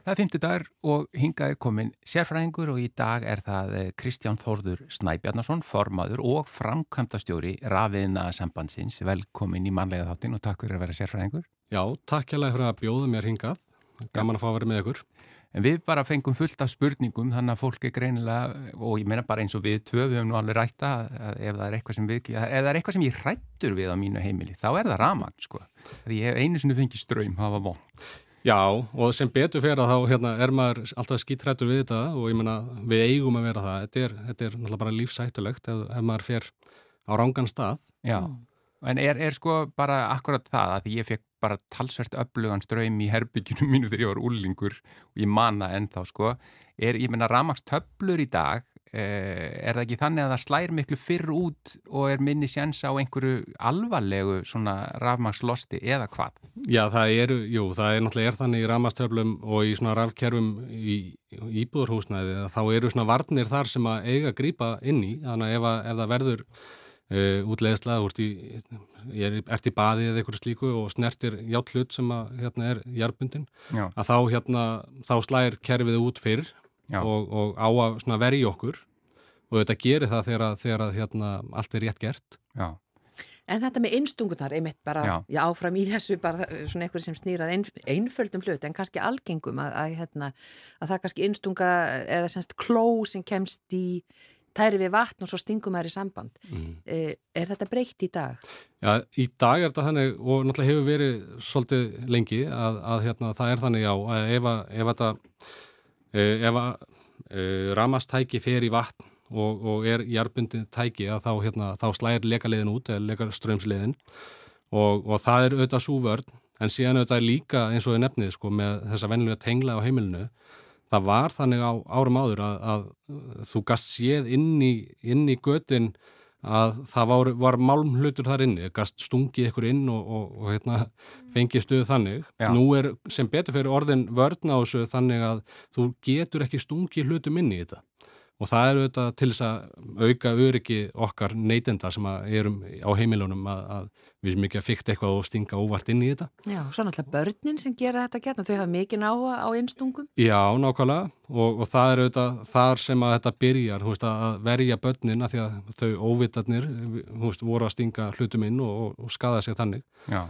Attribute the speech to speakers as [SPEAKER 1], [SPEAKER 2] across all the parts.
[SPEAKER 1] Það er fymtu dagur og hingað er komin sérfræðingur og í dag er það eh, Kristján Þórður Snæbjarnason, formaður og framkvæmtastjóri Rafiðina sambandsins. Velkomin í manlega þáttin og takk fyrir að vera sérfræðingur.
[SPEAKER 2] Já, takk hjálpa fyrir að bjóða mér hingað. Gaman að fá að vera með ykkur.
[SPEAKER 1] En við bara fengum fullt af spurningum þannig að fólk er greinilega, og ég meina bara eins og við tvö, við höfum nú alveg rætta að ef það er eitthvað sem, við, er eitthvað sem ég rættur við á mínu heimili, þá er það raman, sko. Því ég hef einu sinu fengið ströym, hafa von.
[SPEAKER 2] Já, og sem betur fyrir að þá hérna, er maður alltaf skítrættur við þetta og ég menna við eigum að vera það. Þetta er, þetta er náttúrulega bara lífsættulegt ef, ef maður fer á rángan stað.
[SPEAKER 1] Já, en er, er sko bara akkurat það að ég fekk bara talsvert öflugan ströym í herbygginu mínu þegar ég var úrlingur og ég manna ennþá sko. Er, ég menna, ramagstöflur í dag er það ekki þannig að það slæri miklu fyrr út og er minni sjans á einhverju alvarlegu svona rafmagslosti eða hvað?
[SPEAKER 2] Já, það er, jú, það er náttúrulega er þannig í rafmagstöflum og í svona rafkerfum í, í íbúðurhúsnæði þá eru svona varnir þar sem að eiga grýpa inn í, þannig að ef, að, ef það verður uh, útleðislega, þú ert í ég er eftir baði eða eitthvað slíku og snertir hjátt hlut sem að hérna er jarbundin, Já. að þá hérna þá slægir kerfið út fyrr og, og á að verja okkur og þetta gerir það þegar, þegar hérna, allt er rétt gert.
[SPEAKER 3] Já. En þetta með einstungunar, einmitt bara já. Já, áfram í þessu, bara svona eitthvað sem snýrað ein, einföldum hlut, en kannski algengum að, að, hérna, að það kannski einstunga eða semst kló sem kemst í tæri við vatn og svo stingum þær í samband. Mm. Eh, er þetta breytt í dag?
[SPEAKER 2] Já, í dag er þetta þannig og náttúrulega hefur verið svolítið lengi að, að hérna, það er þannig já, að ef, ef þetta ef að eh, ramastæki fer í vatn og, og er jarbundin tæki að þá, hérna, þá slæðir lekaliðin út eða lekarströmsliðin og, og það er auðvitað súvörn en síðan auðvitað líka eins og ég nefnið sko, með þessa vennilega tengla á heimilinu það var þannig á árum áður að, að þú gast séð inn í, í götin að það var, var málmhlutur þar inni, gast stungið ykkur inn og, og, og hérna, fengið stuðu þannig. Já. Nú er sem betur fyrir orðin vörn á þessu þannig að þú getur ekki stungið hlutum inn í þetta og það eru þetta til þess að auka öryggi okkar neytenda sem erum á heimilunum að, að við sem ekki að fykta eitthvað og stinga óvart inn í þetta.
[SPEAKER 3] Já, svo náttúrulega börnin sem gera þetta gætna, þau hafa mikið náha á einstungum.
[SPEAKER 2] Já, nákvæmlega og, og það eru þetta þar sem að þetta byrjar, veist, að verja börnin að því að þau óvitarnir veist, voru að stinga hlutum inn og, og skada sig þannig.
[SPEAKER 1] Já.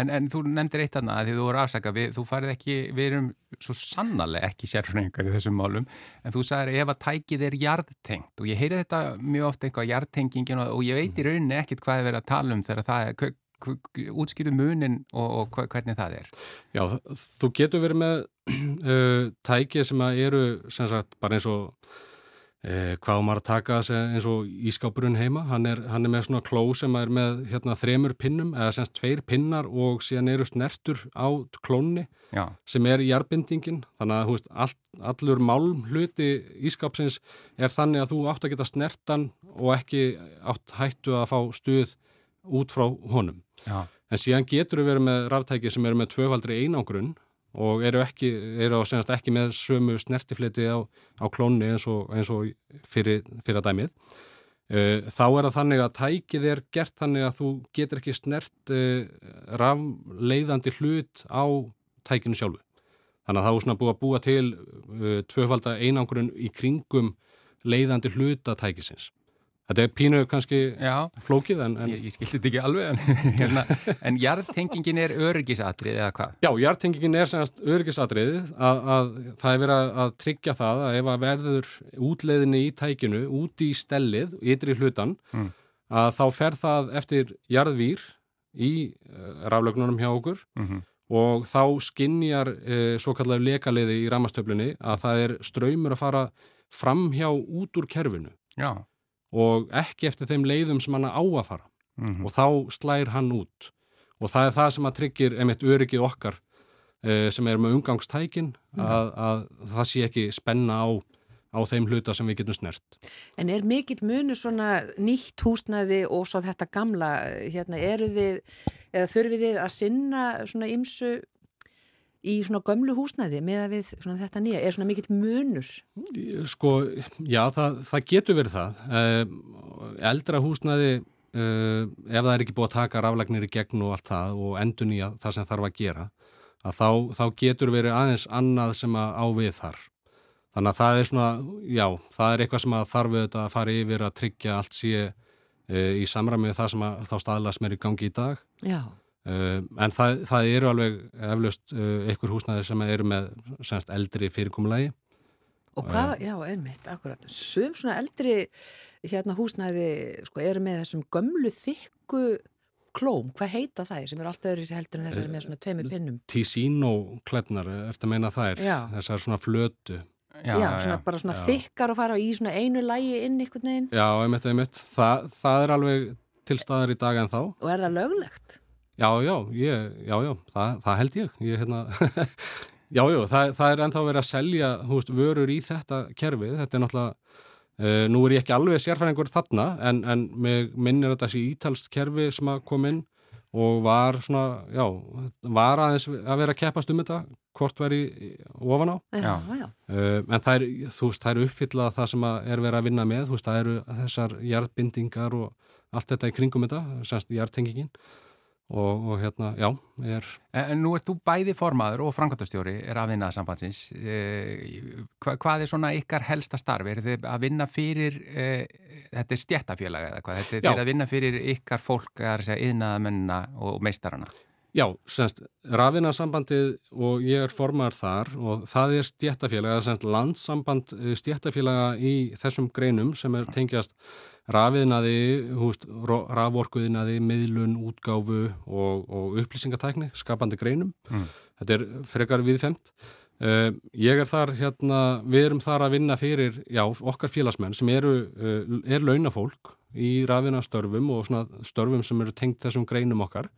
[SPEAKER 1] En, en þú nefndir eitt annað að því þú voru afsaka, við, þú farið ekki, við erum svo sannarlega ekki sérfræðingar í þessum málum, en þú sagðir ef að tækið er jarðtengt og ég heyri þetta mjög ofta eitthvað jarðtengingin og, og ég veit í rauninni ekkit hvað er verið að tala um þegar það er, útskýru munin og, og hvernig það er.
[SPEAKER 2] Já, þú getur verið með uh, tækið sem eru sem sagt bara eins og Eh, hvað maður að taka eins og ískápurinn heima, hann er, hann er með svona kló sem er með hérna, þremur pinnum eða semst tveir pinnar og síðan eru snertur á klónni Já. sem er í jarbindingin þannig að veist, all, allur málm hluti ískápsins er þannig að þú átt að geta snertan og ekki átt hættu að fá stuð út frá honum Já. en síðan getur við verið með ráftæki sem eru með tvöfaldri einangrunn og eru, ekki, eru á senast ekki með sömu snertifliti á, á klónni eins og, eins og fyrir, fyrir að dæmið. Uh, þá er það þannig að tækið er gert þannig að þú getur ekki snert uh, rafleiðandi hlut á tækinu sjálfu. Þannig að það er svona búið að búa til uh, tvöfaldar einangurinn í kringum leiðandi hlutatækisins. Þetta er pínu kannski Já, flókið en... en...
[SPEAKER 1] Ég, ég skildi þetta ekki alveg en, hérna, en jarðtengingin er öryggisatrið eða hvað?
[SPEAKER 2] Já, jarðtengingin er semast öryggisatrið að, að það er verið að tryggja það að ef að verður útleiðinni í tækinu út í stellið, ytri hlutan mm. að þá fer það eftir jarðvýr í uh, raflögnunum hjá okkur mm -hmm. og þá skinnjar uh, svo kallar lekaliði í ramastöflunni að það er ströymur að fara fram hjá út úr kerfinu. Já og ekki eftir þeim leiðum sem hann á að fara mm -hmm. og þá slægir hann út og það er það sem að tryggir einmitt öryggið okkar eh, sem er með umgangstækin mm. að, að það sé ekki spenna á, á þeim hluta sem við getum snert.
[SPEAKER 3] En er mikill munu svona nýtt húsnæði og svo þetta gamla, hérna, eru þið eða þurfið þið að sinna svona ymsu í svona gömlu húsnæði með að við þetta nýja, er svona mikill munur?
[SPEAKER 2] Sko, já, það, það getur verið það. Eh, eldra húsnæði, eh, ef það er ekki búið að taka raflagnir í gegn og allt það og endur nýja það sem þarf að gera, að þá, þá getur verið aðeins annað sem að á við þar. Þannig að það er svona, já, það er eitthvað sem að þarf auðvitað að fara yfir að tryggja allt síðan e, í samræmið það sem að þá staðlas mér í gangi í dag.
[SPEAKER 3] Já.
[SPEAKER 2] E, en það, það eru alveg eflaust e, einhver húsnæði sem eru með semst eldri fyrirkomulegi.
[SPEAKER 3] Og hvað, já, einmitt, akkurat. Sum svona eldri hérna húsnæði sko, eru með þessum gömlu þykku klóm, hvað heita þær sem eru alltaf öðru sér heldur en þessari með svona tveimur pinnum?
[SPEAKER 2] Tísín og klednar, ertu að meina þær?
[SPEAKER 3] Já.
[SPEAKER 2] Þessar svona flötu.
[SPEAKER 3] Já, já, svona, já bara svona já. þykkar og fara í svona einu lægi inn ykkur neginn.
[SPEAKER 2] Já, einmitt, einmitt. Þa, það er alveg til staðar í dag en þá.
[SPEAKER 3] Og er það löglegt?
[SPEAKER 2] Já, já, ég, já, já, það, það held ég. ég hérna, já, já, það, það er ennþá verið að selja húst, vörur í þetta kerfið. Þetta er náttúrulega, uh, nú er ég ekki alveg sérfæringur þarna, en, en minnir þetta þessi ítalst kerfi sem að kom inn og var svona, já, var aðeins að vera að keppast um þetta hvort veri ofan á
[SPEAKER 3] já, já.
[SPEAKER 2] Uh, en það er, þú veist, það eru uppfyllað það sem er verið að vinna með, þú veist, það eru þessar jarðbindingar og allt þetta í kringum þetta, semst jarðtengingin og, og hérna, já er...
[SPEAKER 1] En nú ert þú bæði formaður og framkvæmtastjóri er að vinna sambandsins eh, hva, hvað er svona ykkar helsta starf? Er þið að vinna fyrir eh, þetta er stjættafélag eða hvað? Þetta er að vinna fyrir ykkar fólk, segja yðnaðamennina og meistarana
[SPEAKER 2] Já, semst, rafinasambandið og ég er formar þar og það er stjættafélag, eða semst landsamband eh, stjættafélaga í þessum greinum sem er tengjast rafiðnaði, raforkuðinaði, miðlun, útgáfu og, og upplýsingatækni, skapandi greinum. Mm. Þetta er frekar viðfemt. Uh, ég er þar, hérna, við erum þar að vinna fyrir, já, okkar félagsmenn sem eru, uh, er launafólk í rafinastörfum og svona störfum sem eru tengt þessum greinum okkar.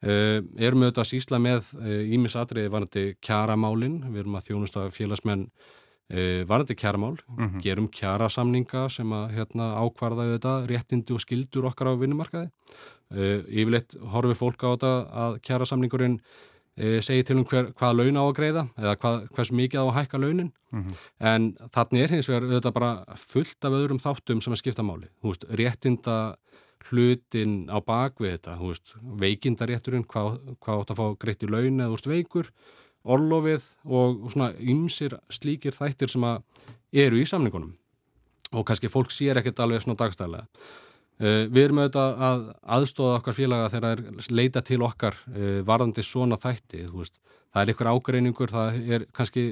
[SPEAKER 2] Uh, erum við auðvitað að sísla með ímisatriði varandi kjaramálin, við erum að þjónusta félagsmenn e, varandi kjæramál, mm -hmm. gerum kjærasamninga sem að hérna, ákvarða þetta réttindi og skildur okkar á vinnumarkaði. Yfirleitt horfið fólk á þetta að kjærasamningurinn e, segi til um hver, hvaða laun á að greiða eða hvað, hvers mikið á að hækka launin mm -hmm. en þannig er hins vegar þetta bara fullt af öðrum þáttum sem að skipta máli. Veist, réttinda hlutin á bakvið þetta, veist, veikindarétturinn, hvað, hvað átt að fá greitt í laun eða úrst veikur orlofið og svona ymsir slíkir þættir sem að eru í samningunum og kannski fólk sér ekkert alveg svona dagstæðlega. Uh, við erum auðvitað að aðstóða okkar félaga þegar það er leita til okkar uh, varðandi svona þætti. Það er ykkur ágreiningur, það er kannski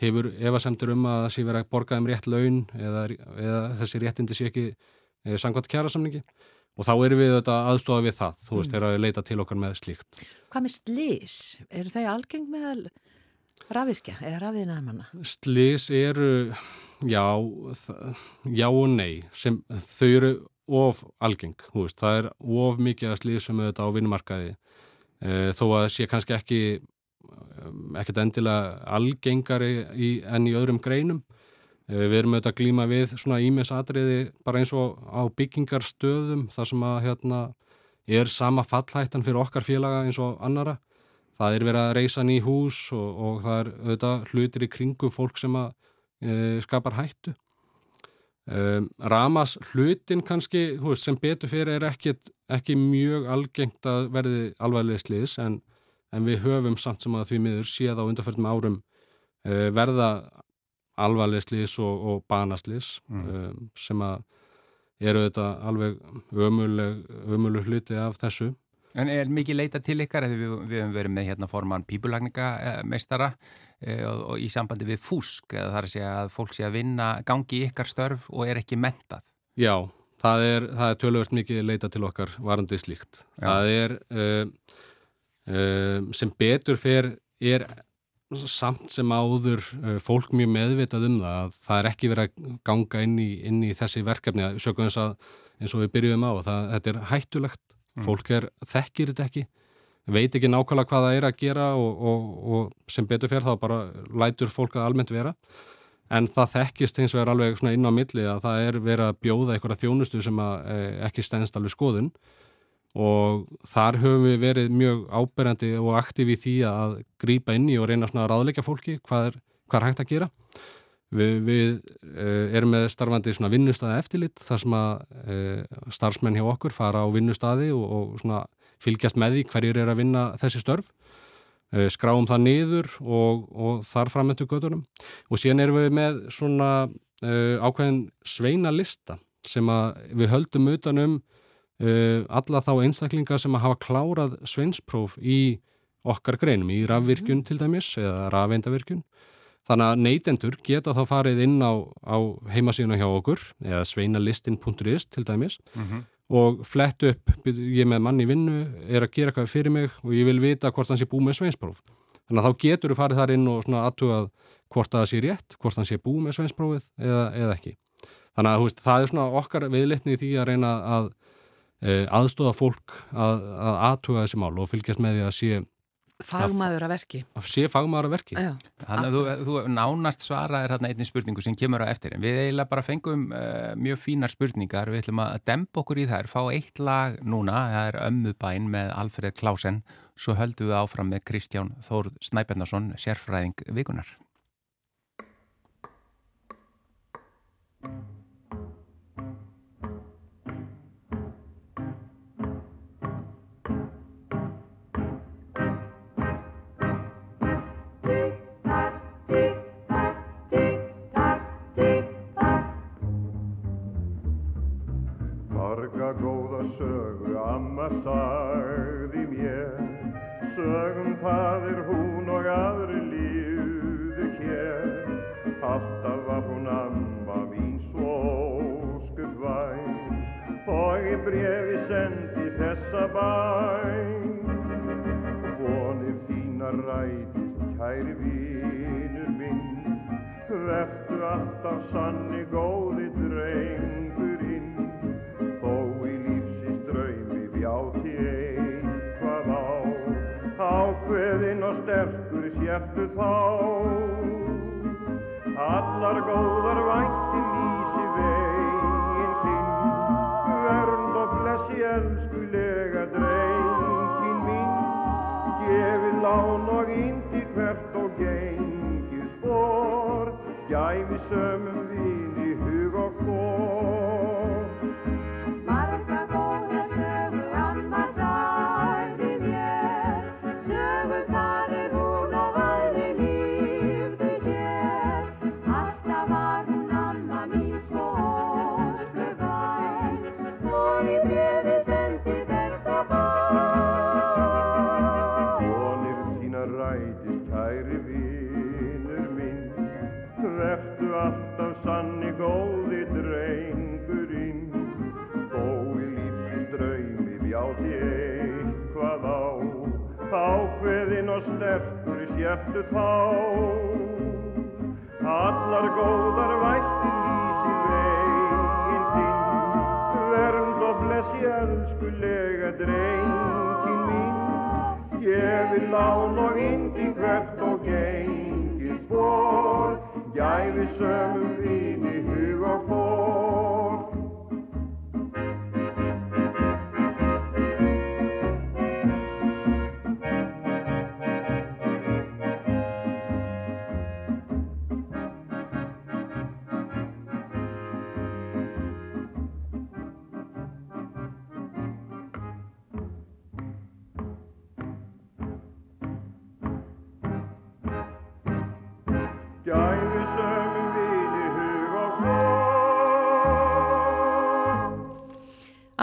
[SPEAKER 2] hefur evasemtur um að það sé verið að borga um rétt laun eða, eða þessi réttindi sé ekki uh, sangvært kjærasamningi og þá erum við aðstofa við það, þú veist, mm. við leita til okkar með slíkt.
[SPEAKER 3] Hvað með slís? Er þau algeng með rafvirkja eða rafiðnaðamanna?
[SPEAKER 2] Slís eru, já, já og nei, sem, þau eru of algeng, þú veist, það er of mikið að slísum auðvitað á vinnumarkaði, e, þó að sé kannski ekki, ekkert endilega algengari í, en í öðrum greinum, Eh, við erum auðvitað að glýma við svona ímiðsatriði bara eins og á byggingarstöðum þar sem að hérna er sama fallhættan fyrir okkar félaga eins og annara. Það er verið að reysa ný hús og, og það er auðvitað hlutir í kringum fólk sem að e, skapar hættu. Um, Ramas hlutin kannski veist, sem betur fyrir er ekki, ekki mjög algengt að verði alvarlega sliðis en, en við höfum samt sem að því miður séð á undarförnum árum verða alvarleg slís og, og banaslis mm. um, sem að eru þetta alveg ömuleg, hluti af þessu.
[SPEAKER 1] En er mikið leita til ykkar, við, við hefum verið með hérna forman pípulagningameistara e, og, og í sambandi við fúsk, eða þar að segja að fólk sé að vinna gangi ykkar störf og er ekki mentað.
[SPEAKER 2] Já, það er, það er tölvöld mikið leita til okkar varandi slíkt. Já. Það er um, um, sem betur fer er samt sem áður eh, fólk mjög meðvitað um það að það er ekki verið að ganga inn í, inn í þessi verkefni. Að sjöku eins að eins og við byrjuðum á það, þetta er hættulegt. Mm. fólk er, þekkir þetta ekki veit ekki nákvæmlega hvað það er að gera og, og, og sem betur fyrir þá bara lætur fólk að almennt vera. En það þekkist eins og er alveg inn á milli að það er verið að bjóða einhverja þjónustu sem að, eh, ekki stennst alveg skoðun og þar höfum við verið mjög áberandi og aktíf í því að grýpa inn í og reyna svona að ráðleika fólki hvað er, hvað er hægt að gera. Við, við uh, erum með starfandi svona vinnustæði eftirlit þar sem að uh, starfsmenn hjá okkur fara á vinnustæði og, og svona fylgjast með því hverjir er að vinna þessi störf. uh, skráum það niður og, og þar framöntu gödunum og síðan erum við með svona uh, ákveðin sveina lista sem við höldum utanum alla þá einstaklinga sem að hafa klárað sveinspróf í okkar greinum, í rafvirkjun til dæmis eða rafeindavirkjun Þannig að neytendur geta þá farið inn á, á heimasíðuna hjá okkur eða sveinalistin.is til dæmis mm -hmm. og flett upp, ég með manni vinnu, er að gera eitthvað fyrir mig og ég vil vita hvort hans er búið með sveinspróf. Þannig að þá getur þú farið þar inn og aðtugað hvort það sé rétt, hvort hans er búið með sveinsprófið eða, eða ekki. Þannig að veist, það er okkar viðlitni í því að reyna að aðstóða fólk að, að aðtuga þessi mál og fylgjast með því að sé
[SPEAKER 3] Fagmaður að verki.
[SPEAKER 2] Að sé fagmaður að verki. Já.
[SPEAKER 1] Þannig að þú, þú nánast svara er hérna einni spurningu sem kemur á eftir. En við eiginlega bara fengum uh, mjög fínar spurningar. Við ætlum að dempa okkur í þær, fá eitt lag núna, það er Ömmubæn með Alfred Klausen. Svo höldum við áfram með Kristján Þórð Snæbjarnason, sérfræðing vikunar.
[SPEAKER 4] Sögu amma sagði mér. Sögum það er hún og aðri lífðu kér alltaf var hún amma mín svo óskuð væn og í brefi sendi þessa bæn. Vonir þína rætist kæri vínur minn verðu alltaf sanni góði drengurinn játi eitthvað á ákveðinn og sterkur sértu þá. Allar góðar vætti lísi veginn þinn vernd og blessi elskulega gæfi sömum sértu þá. Allar góðar vættir lísi veginn þinn. Vernd og blessi elskulega drengin mín. Gefi lán og indi hvert og gengið spór gæfi sömum vini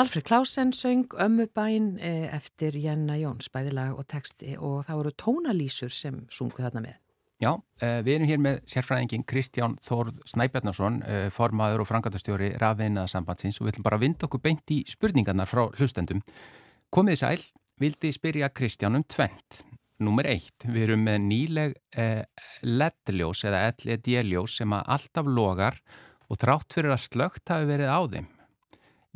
[SPEAKER 3] Alfred Klausen söng Ömmubæn eh, eftir Janna Jóns, bæðilag og texti og það voru tónalýsur sem sungu þarna með.
[SPEAKER 1] Já, eh, við erum hér með sérfræðingin Kristján Þórð Snæbjarnarsson, eh, formaður og frangatastjóri rafveinaðarsambandsins og við ætlum bara að vinda okkur beint í spurningarnar frá hlustendum. Komið sæl, vildi spyrja Kristján um tvent. Númer eitt, við erum með nýleg eh, LED-ljós eða LED-ljós sem að alltaf logar og þrátt fyrir að slögt hafi verið á þeim.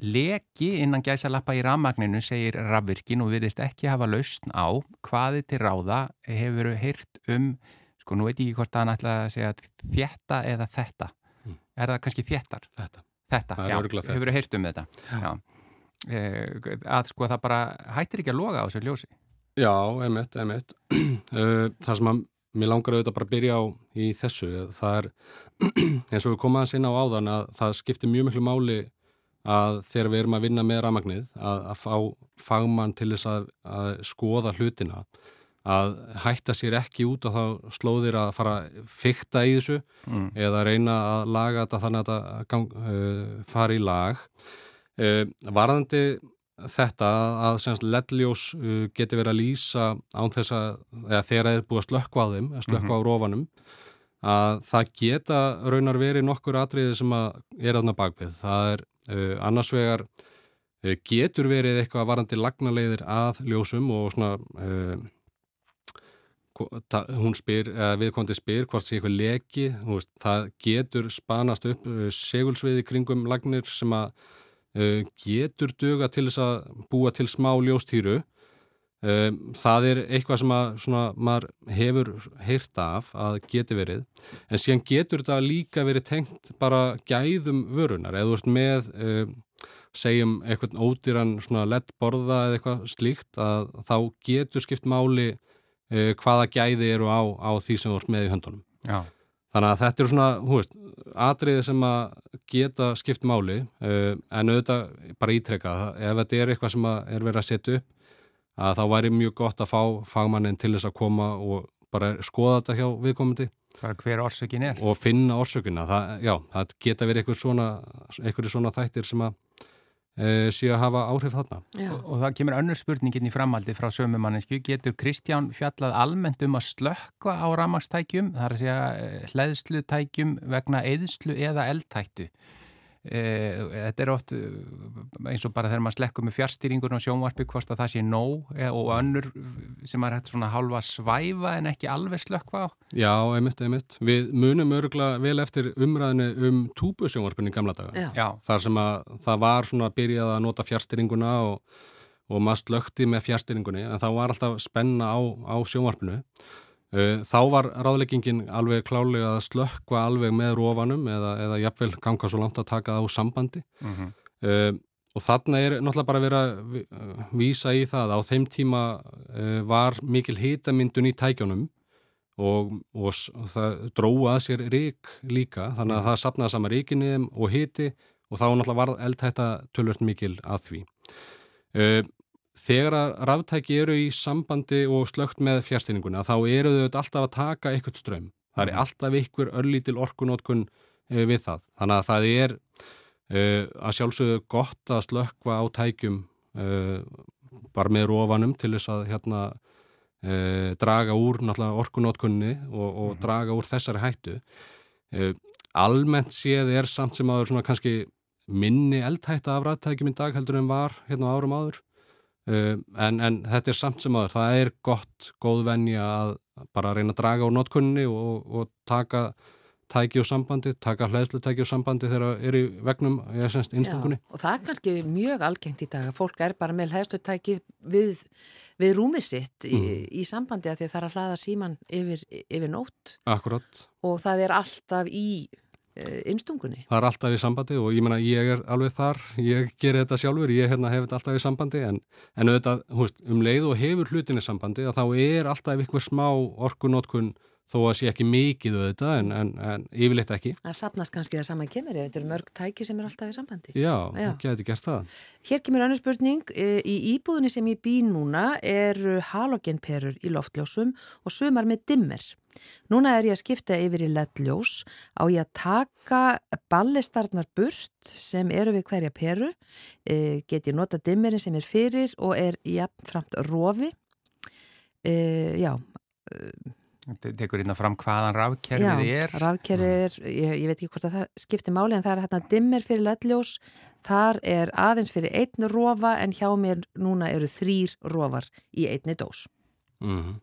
[SPEAKER 1] Leki innan gæsalappa í rafmagninu segir rafvirkin og virðist ekki hafa lausn á hvaði til ráða hefur heyrt um, sko nú veit ég ekki hvort það er að segja þetta eða þetta. Mm. Er það kannski þettar?
[SPEAKER 2] Þetta.
[SPEAKER 1] Þetta, já, hefur heyrt um þetta. Já. E, að sko það bara hættir ekki að loga á þessu ljósi.
[SPEAKER 2] Já, emitt, emitt. Eh, það sem að mér langar auðvitað bara að byrja á í þessu, það er eins og við komum aðeins inn á áðan að það skiptir mjög miklu máli að þegar við erum að vinna með ramagnið að, að fá fagmann til þess að, að skoða hlutina að hætta sér ekki út og þá slóðir að fara fykta í þessu mm. eða reyna að laga þetta þannig að þetta gang, uh, fari í lag uh, varðandi þetta að ledljós uh, geti verið að lýsa án þess að þegar það er búið að slökkva á þeim að slökkva mm -hmm. á rofanum að það geta raunar verið nokkur atriði sem að er aðna bakvið það er uh, annars vegar uh, getur verið eitthvað varandi lagnaleiðir að ljósum og svona uh, hún spyr, viðkondi spyr hvort sé eitthvað leki, veist, það getur spanast upp segulsviði kringum lagnir sem að getur duga til þess að búa til smá ljóstýru um, það er eitthvað sem að svona, maður hefur heyrta af að geti verið en síðan getur þetta líka verið tengt bara gæðum vörunar eða þú veist með um, segjum eitthvað ódýran lett borða eða eitthvað slíkt að þá getur skipt máli uh, hvaða gæði eru á, á því sem þú ert með í höndunum. Já. Þannig að þetta eru svona, hú veist, atriði sem að geta skipt máli uh, en auðvitað bara ítrekka ef þetta er eitthvað sem er verið að setja upp að þá væri mjög gott að fá fagmannin til þess að koma og bara skoða þetta hjá viðkomandi.
[SPEAKER 1] Bara hver orsökin er.
[SPEAKER 2] Og finna orsökina. Það, já, það geta verið eitthvað svona, eitthvað svona þættir sem að e, síðan hafa áhrif þarna.
[SPEAKER 1] Og, og það kemur önnur spurningin í framaldi frá sömumanninsku. Getur Kristján fjallað almennt um að slökka á ramastækjum, það er að segja eh, hlæðslutækjum vegna eðslu eða eldtættu? Eh, þetta er oft eh, eins og bara þegar maður slekkur með fjárstýringun og sjónvarpi hvort að það sé nóg eh, og önnur sem er hægt svona halva svæfa en ekki alveg slökkva á
[SPEAKER 2] Já, einmitt, einmitt. Við munum öruglega vel eftir umræðinu um túbusjónvarpunni í gamla daga. Já. Þar sem að það var svona að byrjað að nota fjárstýringuna og, og maður slökti með fjárstýringunni en þá var alltaf spenna á, á sjónvarpinu þá var ráðleggingin alveg klálega að slökkva alveg með rófanum eða, eða jafnvel ganga svo langt að taka það á sambandi. Uh -huh. uh, og þarna er náttúrulega bara verið að eh, vísa í það á þeim tíma uh, var mikil hitamyndun í tækjónum og, og, og það dróða að sér rík líka þannig að það sapnaði sama ríkinni og hiti og þá náttúrulega var eldhætta tölvört mikil að því þegar að ráftæki eru í sambandi og slögt með fjárstýringuna þá eru þau alltaf að taka eitthvað strömm. Það er mhm. alltaf ykkur örlítil orkunótkun uh, við það. Þannig að það er uh, að sjálfsögðu gott að slökka á tækjum uh, bara með rofanum til þess að hérna, draga úr orkunótkunni og, og mm. draga úr þessari hættu. Almennt séð er samt sem aður kannski minni eldhætta af ráttækjum í dag heldur en var hérna á árum áður Um, en, en þetta er samt sem aður, það er gott, góð venja að bara reyna að draga úr notkunni og, og taka tæki og sambandi, taka hlæðslu tæki og sambandi þegar það er í vegnum eða semst einstakkunni.
[SPEAKER 3] Og það er kannski mjög algengt í dag að fólk er bara með hlæðslu tæki við, við rúmið sitt í, mm. í sambandi að því að það er að hlaða síman yfir, yfir nótt.
[SPEAKER 2] Akkurát.
[SPEAKER 3] Og það er alltaf í innstungunni.
[SPEAKER 2] Það er alltaf í sambandi og ég menna ég er alveg þar, ég ger þetta sjálfur, ég hérna, hef þetta alltaf í sambandi en, en auðvitað, húst, um leið og hefur hlutinni sambandi að þá er alltaf ykkur smá orkunótkun þó að sé ekki mikið auðvitað en, en, en yfirleitt ekki.
[SPEAKER 3] Það sapnast kannski það saman kemur þetta eru mörg tæki sem er alltaf í sambandi.
[SPEAKER 2] Já, Já. það getur gert það.
[SPEAKER 3] Hér kemur annar spurning, eh, í íbúðinni sem ég býn núna er halogenperur í loftljósum og sumar með dimmer. Núna er ég að skipta yfir í ledljós á ég að taka ballistarnar burt sem eru við hverja peru, e, get ég nota dimmerin sem er fyrir og er jafnframt rofi. E, já,
[SPEAKER 1] Þetta tekur hérna fram hvaðan rafkerfið er.
[SPEAKER 3] Já, rafkerfið mm. er, ég, ég veit ekki hvort að það skiptir máli en það er hérna dimmer fyrir ledljós, þar er aðeins fyrir einn rofa en hjá mér núna eru þrýr rofar í einni dós.
[SPEAKER 2] Mm -hmm.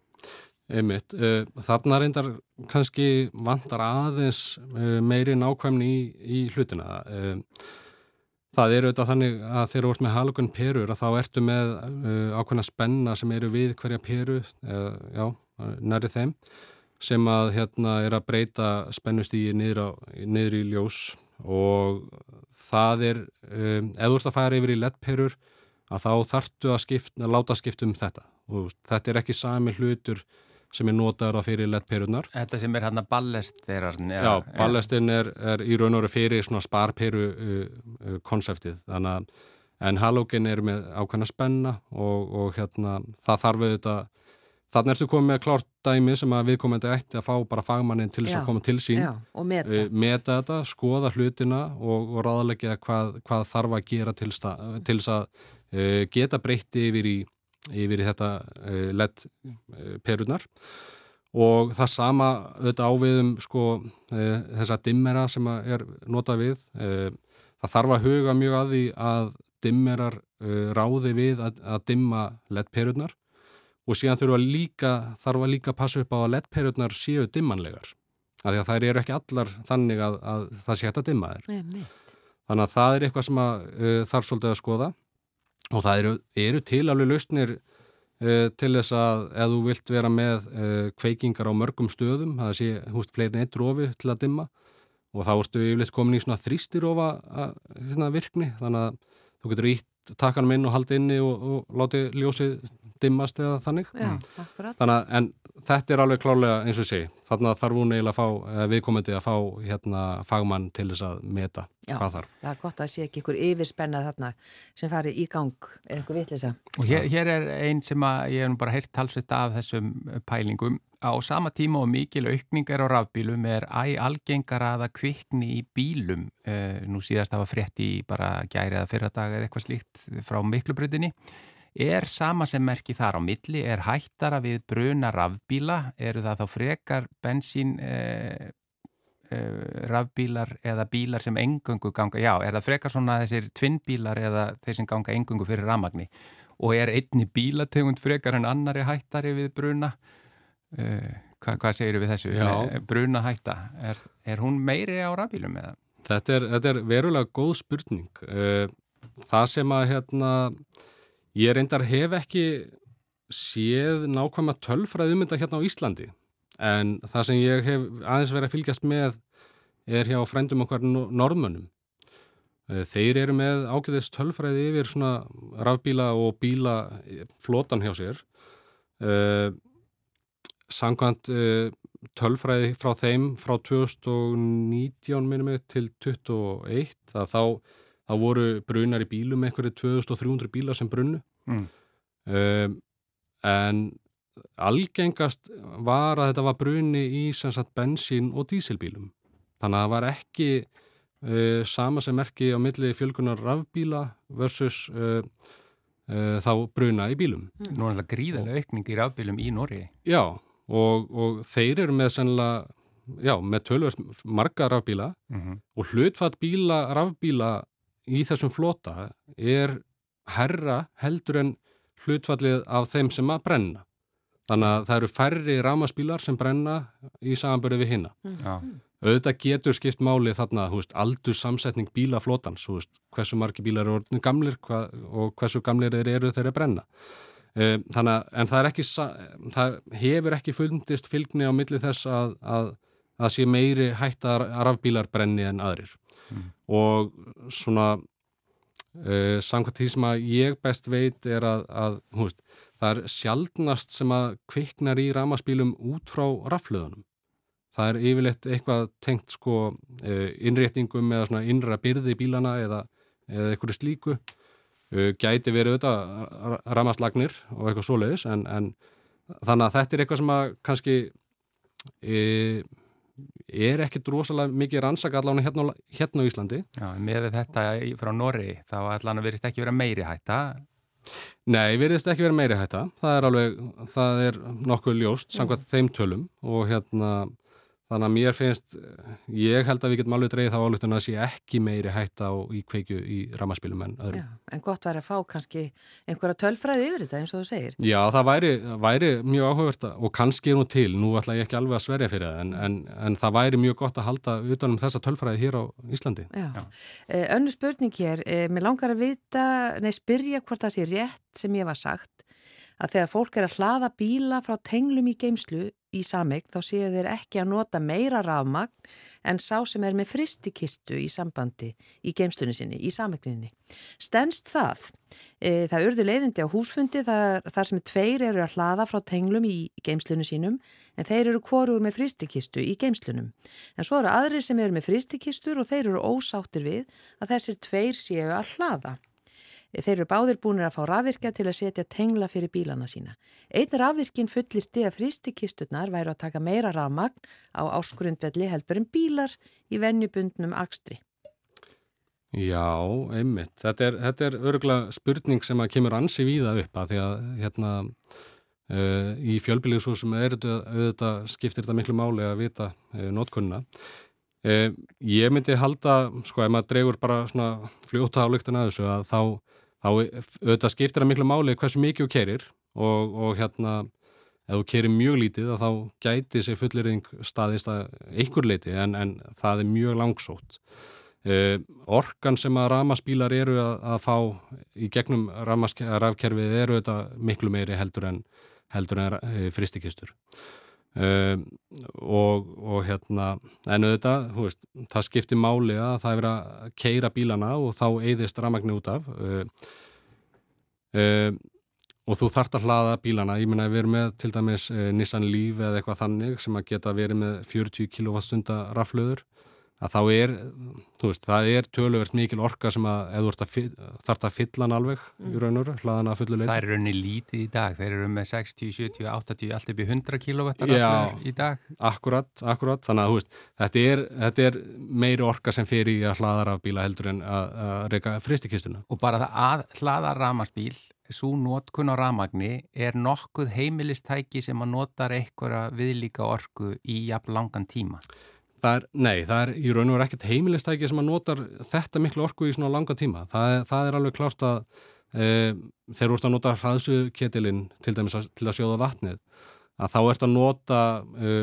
[SPEAKER 2] Einmitt. Eh, þarna reyndar kannski vantar aðeins eh, meiri nákvæmni í, í hlutina. Það eru auðvitað þannig að þegar þú ert með halogun perur að þá ertu með ákveðna spenna sem eru við hverja peru, já, næri þeim, sem að hérna er að breyta spennustígi niður, í ljós og það er, ef þú ert að færa yfir í lettperur, að þá þartu að, skipta, að láta skipta um þetta. Og þetta er ekki sami hlutur sem er notaður á fyrir lettperunar.
[SPEAKER 1] Þetta sem er hérna ballest þeirra.
[SPEAKER 2] Já, já ballestin er, er í raun og veru fyrir svona sparperu uh, uh, konseptið. Þannig að en halógin er með ákveðna spenna og, og hérna það þarf auðvitað þannig ertu komið með klárt dæmi sem að viðkomandi ætti að fá bara fagmannin til þess að koma til sín
[SPEAKER 3] Já, og meta.
[SPEAKER 2] uh, meta þetta, skoða hlutina og, og ráðleggja hvað, hvað þarf að gera til þess að, til þess að uh, geta breytti yfir í, yfir í þetta uh, lett uh, perunar og það sama auðvitað áviðum sko uh, þessa dimmera sem er notað við. Það þarf að huga mjög að því að dimmerar ráði við að, að dimma lett perunar og síðan þurfa líka, þarf að líka passa upp á að lettperjurnar séu dimmanlegar. Af því að þær eru ekki allar þannig að, að það sé hægt að dimma þær. Þannig að það er eitthvað sem að, uh, þarf svolítið að skoða og það eru, eru til alveg lausnir uh, til þess að ef þú vilt vera með uh, kveikingar á mörgum stöðum, það sé húst fleirin eitt rofi til að dimma og þá ertu yfirleitt komin í svona þrýstirofa hérna, virkni þannig að þú getur ítt takanum inn og haldi inni og, og láti ljósið dimmast eða þannig.
[SPEAKER 3] Já, akkurat.
[SPEAKER 2] Þannig að, en þetta er alveg klálega eins og sé. Þannig að þarf hún eiginlega að fá, viðkomandi að fá hérna fagmann til þess að meta
[SPEAKER 3] Já.
[SPEAKER 2] hvað þarf.
[SPEAKER 3] Það er gott að sé ekki ykkur yfirspennað þarna sem fari í gang eða ykkur vitlisa.
[SPEAKER 1] Og hér, hér er einn sem að ég hef nú bara heyrt talsveit af þessum pælingum. Á sama tíma og mikil aukning er á rafbílum er æg algengara að það kvikni í bílum. Uh, nú síðast það var frétt í bara gæri eða fyrradag eða eitthvað slíkt frá miklubrutinni. Er sama sem merki þar á milli, er hættara við bruna rafbíla, eru það þá frekar bensín uh, uh, rafbílar eða bílar sem engungu ganga, já, er það frekar svona þessir tvinnbílar eða þeir sem ganga engungu fyrir rafmagni og er einni bílategund frekar en annari hættari við bruna uh, hva, hvað segir við þessu
[SPEAKER 2] Já.
[SPEAKER 1] bruna hætta, er, er hún meiri á rafbílum eða?
[SPEAKER 2] Þetta er, þetta er verulega góð spurning. Eh, Það sem að hérna, ég reyndar hef ekki séð nákvæmlega tölfræði um þetta hérna á Íslandi en það sem ég hef aðeins verið að fylgjast með er hjá frændum okkar no- norðmönnum. Eh, Þeir eru með ágæðist tölfræði yfir svona rafbíla og bíla flotan hjá sér. Uh, Samkvæmt tölfræði frá þeim frá 2019 minnum við til 2021 að þá, þá voru brunar í bílum einhverju 2300 bílar sem brunnu.
[SPEAKER 1] Mm.
[SPEAKER 2] um, en algengast var að þetta var bruni í sem sagt bensín og dísilbílum. Þannig að það var ekki uh, sama sem merki á milli fjölgunar rafbíla versus uh, uh, þá bruna í bílum.
[SPEAKER 1] Nú er það gríðarlega aukning í rafbílum í Nóri
[SPEAKER 2] Já, og, og þeir eru með sennilega, já, með tölvöld marga rafbíla
[SPEAKER 1] mm -hmm.
[SPEAKER 2] og hlutfatt bíla, rafbíla í þessum flota er herra heldur en hlutfallið af þeim sem að brenna. Þannig að það eru færri rafmaspílar sem brenna í samanbörði við hinna.
[SPEAKER 1] Já,
[SPEAKER 2] Auðvitað getur skipt máli þarna, aldur samsetning bílaflotans, veist, hversu margi bílar eru gamlir hva, og hversu gamlir þeir eru þeir að brenna. Eh, Þannig að, en það er ekki, það hefur ekki fundist fylgni á milli þess að, að, að sé meiri hætta að rafbílar brenni en aðrir. Og svona, uh, samkvæmt því sem að ég best veit er að, að veist, það er sjaldnast sem að kviknar í rafmaspílum út frá raflöðunum. Það er yfirleitt eitthvað tengt sko uh, innréttingum eða svona innra byrði bílana eða, eða eitthvað slíku. Uh, gæti verið auðvitað ramaslagnir og eitthvað svoleiðis en, en þannig að þetta er eitthvað sem að kannski e, er ekkit rosalega mikið rannsaka allavega hérna, hérna á Íslandi.
[SPEAKER 1] já með þetta frá Nóri þá allan að verist ekki vera meiri hætta
[SPEAKER 2] Nei, virðist ekki verið meiri hætta. Það er alveg, það er nokkuð ljóst samkvæmt þeim tölum og hérna þannig að mér finnst, ég held að við getum alveg dreigð þá álutun að sé ekki meiri hætta á í kveikju í ramaspilum en öðrum.
[SPEAKER 3] Já, en gott væri að fá kannski einhverja tölfræði yfir þetta eins og þú segir.
[SPEAKER 2] Já, það væri, væri mjög áhugavert að- og kannski er nú til, nú ætla ég ekki alveg að sverja fyrir það en, en, en það væri mjög gott að halda utanum þessa tölfræði hér á Íslandi.
[SPEAKER 3] Já. Eh, Önnur spurning hér, eh, mér langar að vita, nei spyrja hvort það sé rétt sem ég var sagt að þegar fólk er að hlaða bíla frá tenglum í geimslu í sameign þá séu þeir ekki að nota meira rafmagn en sá sem er með fristikistu í sambandi í geimslunni sinni, í sameigninni. Stenst það? E, það urðu leiðindi á húsfundi þar, þar sem tveir eru að hlaða frá tenglum í geimslunni sínum en þeir eru hvorur með fristikistu í geimslunum. En svo eru aðrir sem eru með fristikistur og þeir eru ósáttir við að þessir tveir séu að hlaða. Þeir eru báðir búinir að fá rafvirkja til að setja tengla fyrir bílana sína. Einn rafvirkinn fullir til að fristikisturnar væru að taka meira rafmagn á áskrundvelli heldur en bílar í vennjubundnum akstri.
[SPEAKER 2] Já, einmitt. Þetta er, þetta er örgulega spurning sem að kemur ansi víða upp að því að hérna uh, í fjölbíliðsúsum er þetta, skiptir þetta miklu máli að vita uh, notkunna. Uh, ég myndi halda, sko, ef maður dregur bara svona fljóta álugtana að þessu að þá, þá auðvitað skiptir það miklu máli hversu mikið þú kerir og, og hérna ef þú kerir mjög lítið þá gæti þessi fullirðing staðist að einhver leiti en, en það er mjög langsótt. Uh, orkan sem að ramaspílar eru að, að fá í gegnum rafkerfið eru þetta miklu meiri heldur en, heldur en uh, fristikistur uh, og, og hérna en auðvitað, veist, það skiptir máli að það er að keira bílana og þá eigðist ramagni út af. Og þú þart að hlaða bílana, ég menna að við erum með til dæmis Nissan Leaf eða eitthvað þannig sem að geta verið með 40 kWh raflöður að þá er, þú veist, það er töluvert mikil orka sem að, ef þú þarf að fylla hann alveg mm. í raun og veru, hlaðan að fullu leiti.
[SPEAKER 1] Það er raunni lítið í dag, þeir eru með 60, 70, 80, allt upp í 100 kW í dag.
[SPEAKER 2] Akkurat, akkurat, þannig að, þú veist, þetta er, þetta er meiri orka sem fyrir í að hlaða rafbíla heldur en að, að reyka fristikistuna.
[SPEAKER 1] Og bara það að hlaða ramarsbíl, svo nótkun á ramagni, er nokkuð heimilistæki sem að notar einhverja viðlíka orku í jafn langan tíma.
[SPEAKER 2] Það er, nei, það er í raun og verið ekkert heimilistæki sem að notar þetta miklu orku í svona langa tíma. Það, það er alveg klart að e, þeir voru að nota hraðsuketilinn til dæmis að, til að sjóða vatnið, að þá ert að nota e,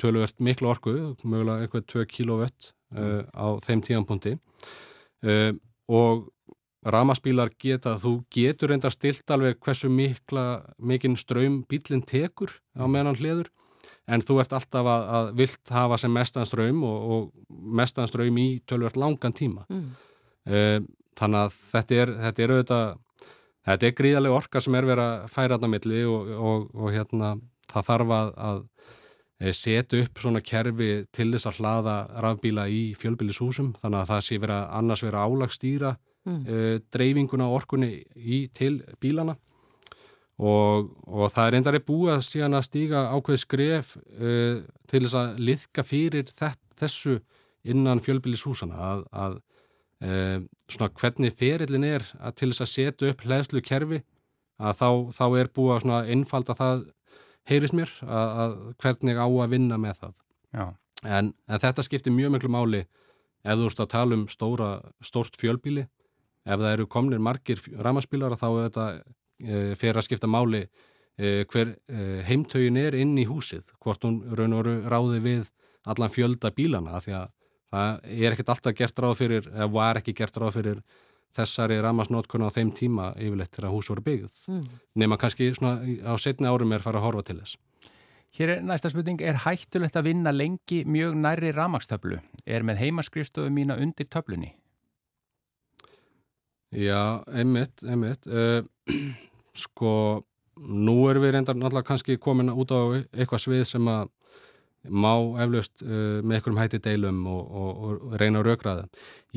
[SPEAKER 2] töluvert miklu orku, mögulega eitthvað 2 kW e, á þeim tíanpunti e, og ramaspílar geta, þú getur reyndar stilt alveg hversu mikla, mikinn ströym bílinn tekur á meðan hliður en þú ert alltaf að, að vilt hafa sem mestanströym og, og mestanströym í tölvert langan tíma mm. uh, þannig að þetta er þetta er auðvitað þetta er gríðarlega orka sem er verið að færa þarna milli og, og, og hérna það þarf að, að eh, setja upp svona kerfi til þess að hlaða rafbíla í fjölbílishúsum þannig að það sé verið að annars vera álagstýra mm. uh, dreifinguna orkunni í, til bílana og, og það er endari búið að síðan að stíga ákveð skref uh, til þess að liðka fyrir þess, þessu innan fjölbílishúsana að, að uh, svona hvernig ferillin er að til þess að setja upp hlæðslu kerfi að þá, þá er búið að svona einfalda það heyris mér að, að hvernig á að vinna með það. En, en þetta skiptir mjög miklu máli ef þú ert að tala um stóra, stórt fjölbíli ef það eru komnir margir ramaspílar þá er þetta fer að skipta máli eh, hver eh, heimtögin er inn í húsið, hvort hún raun og ráði við allan fjölda bílana því að það er ekkert alltaf gert ráð fyrir, eða var ekki gert ráð fyrir þessari ramasnótkun á þeim tíma yfirleitt til að hús voru byggð mm. nema kannski svona á setni árum er fara að horfa til þess.
[SPEAKER 1] Hér er næsta spurning, er hættulegt að vinna lengi mjög næri ramagstöflu? Er með heimaskrifstofu mína undir töflunni?
[SPEAKER 2] Já, einmitt, einmitt. Uh, sko, nú erum við reyndar náttúrulega kannski komin út á eitthvað svið sem að má eflaust uh, með einhverjum hætti deilum og, og, og reyna að raugraða.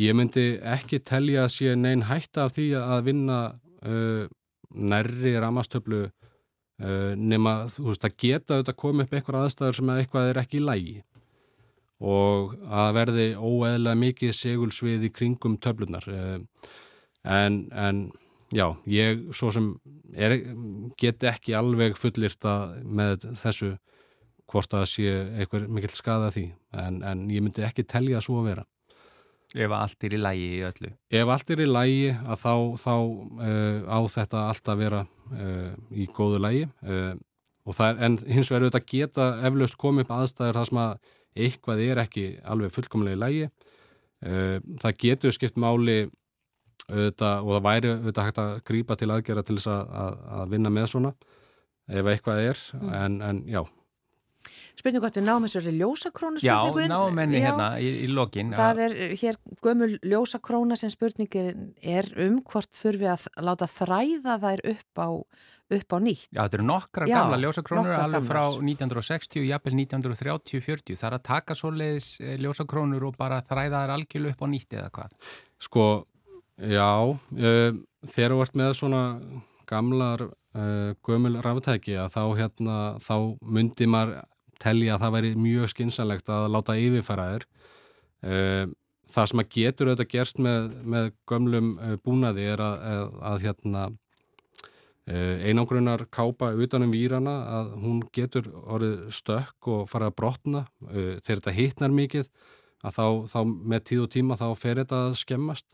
[SPEAKER 2] Ég myndi ekki telja að sé neinn hætta af því að vinna uh, nærri ramastöflu uh, nema þú veist að geta auðvitað komið upp einhver aðstæður sem að eitthvað er ekki í lægi og að verði óeðlega mikið segulsvið í kringum töflunar en, en já, ég svo sem er, get ekki alveg fullirta með þessu hvort að sé eitthvað mikill skada því. En, en ég myndi ekki telja svo að vera.
[SPEAKER 1] Ef allt er í lægi í öllu.
[SPEAKER 2] Ef allt er í lægi að þá, þá uh, á þetta allt að vera uh, í góðu lægi uh, er, en hins vegar auðvitað geta eflaust komið upp aðstæður þar sem að eitthvað er ekki alveg fullkomlega í lægi það getur skipt máli auðvitað, og það væri auðvitað hægt að grýpa til aðgera til þess að, að vinna með svona ef eitthvað er, mm. en, en já.
[SPEAKER 3] Spurning hvort við náum þessu ljósakrónu
[SPEAKER 1] spurningun Já, náum henni hérna í, í lokin
[SPEAKER 3] Það er hér gömul ljósakróna sem spurningin er um hvort þurfi að láta þræða þær upp á, upp á nýtt.
[SPEAKER 1] Já, þetta eru nokkra Já, gamla ljósakrónur alveg frá 1960, jafnvel 1930-40 það er að taka svoleiðis eh, ljósakrónur og bara þræða þær algjörlu upp á nýtt eða hvað?
[SPEAKER 2] Sko Já, uh, þegar þú ert með svona gamlar uh, gömul ráftæki að þá, hérna, þá myndi maður telja að það væri mjög skynsanlegt að láta yfirfæra þér. Uh, það sem að getur auðvitað gerst með, með gömlum búnaði er að, að, að hérna, einangrunar kápa utanum výrana að hún getur orðið stökk og fara að brotna þegar þetta hittnar mikið að þá, þá með tíð og tíma þá fer þetta að skemmast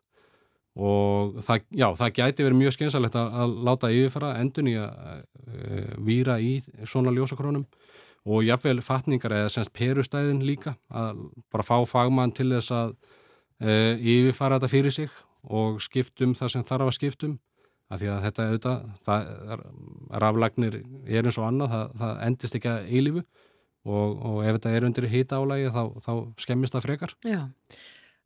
[SPEAKER 2] og það, já, það gæti verið mjög skynsalegt að, að láta yfirfara endun í að e, víra í svona ljósakrónum og jáfnveil fatningar eða semst perustæðin líka að bara fá fagmann til þess að e, yfirfara þetta fyrir sig og skiptum það sem þarf að skiptum af því að þetta auðvitað, það, raflagnir er eins og annað, það, það endist ekki að eilifu og, og ef þetta er undir hýta álægi þá, þá skemmist það frekar.
[SPEAKER 3] Já,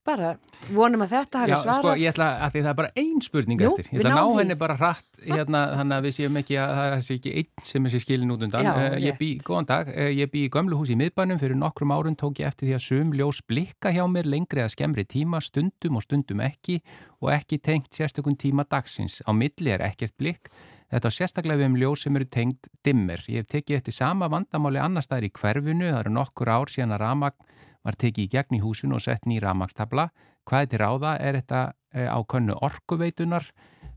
[SPEAKER 3] bara vonum að þetta hafi svarað. Já, sko,
[SPEAKER 1] ég ætla að því það er bara ein spurning Jú, eftir. Ég ætla að ná henni bara hratt hérna, þannig að við séum ekki að það sé ekki einn sem er sér skilin út undan. Já, uh, ég bý, góðan dag, uh, ég bý í gömlu hús í miðbænum, fyrir nokkrum árun tók ég eftir því að sum ljós blikka hjá mér lengri að skemmri tíma, stundum og stundum ekki og ekki tengt sérstökun tíma dagsins. Á milli er ekkert blikk Þetta á sérstaklega við um ljós sem eru tengd dimmer. Ég hef tekið eftir sama vandamáli annar staðir í hverfinu, það eru nokkur ár síðan að ramagn var tekið í gegn í húsinu og sett nýra ramagstabla. Hvað er til ráða? Er þetta eh, á könnu orkuveitunar,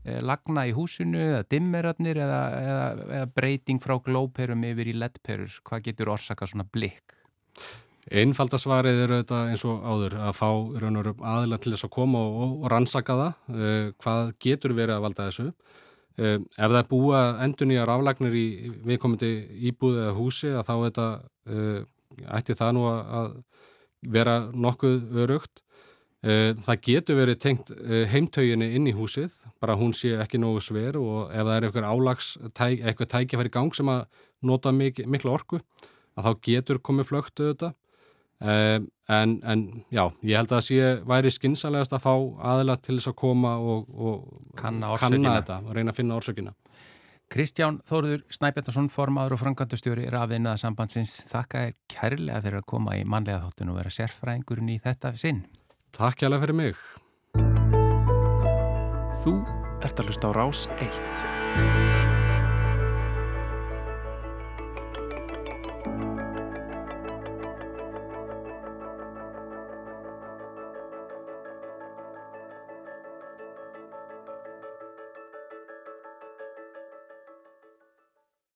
[SPEAKER 1] eh, lagna í húsinu eða dimmerarnir eða, eða, eða breyting frá glóperum yfir í leddperur? Hvað getur orsaka svona blikk?
[SPEAKER 2] Einfaldasvarið eru þetta eins og áður að fá aðila til þess að koma og, og rannsaka það. Uh, hvað getur verið að valda þessu? Ef það er búa endun í að raflagnir í viðkomandi íbúð eða húsi að þá þetta, ætti það nú að vera nokkuð örugt. Uh, það getur verið tengt uh, heimtauginni inn í húsið, bara hún sé ekki nógu sver og ef það er eitthvað álags, eitthvað tækja fær í gang sem að nota mik miklu orku, að þá getur komið flögt auðvitað. Um, en, en já, ég held að það sé væri skinsalegast að fá aðila til þess að koma og, og
[SPEAKER 1] kanna, kanna
[SPEAKER 2] þetta og reyna að finna orsökina
[SPEAKER 1] Kristján Þóruður Snæbjörnarsson formadur og frangandustjóri rafðinnaða sambandsins þakka er kærlega fyrir að koma í manlega þáttun og vera sérfræðingurinn í þetta sinn.
[SPEAKER 2] Takk hjálpa fyrir mig.
[SPEAKER 5] Þú ert að hlusta á Rás 1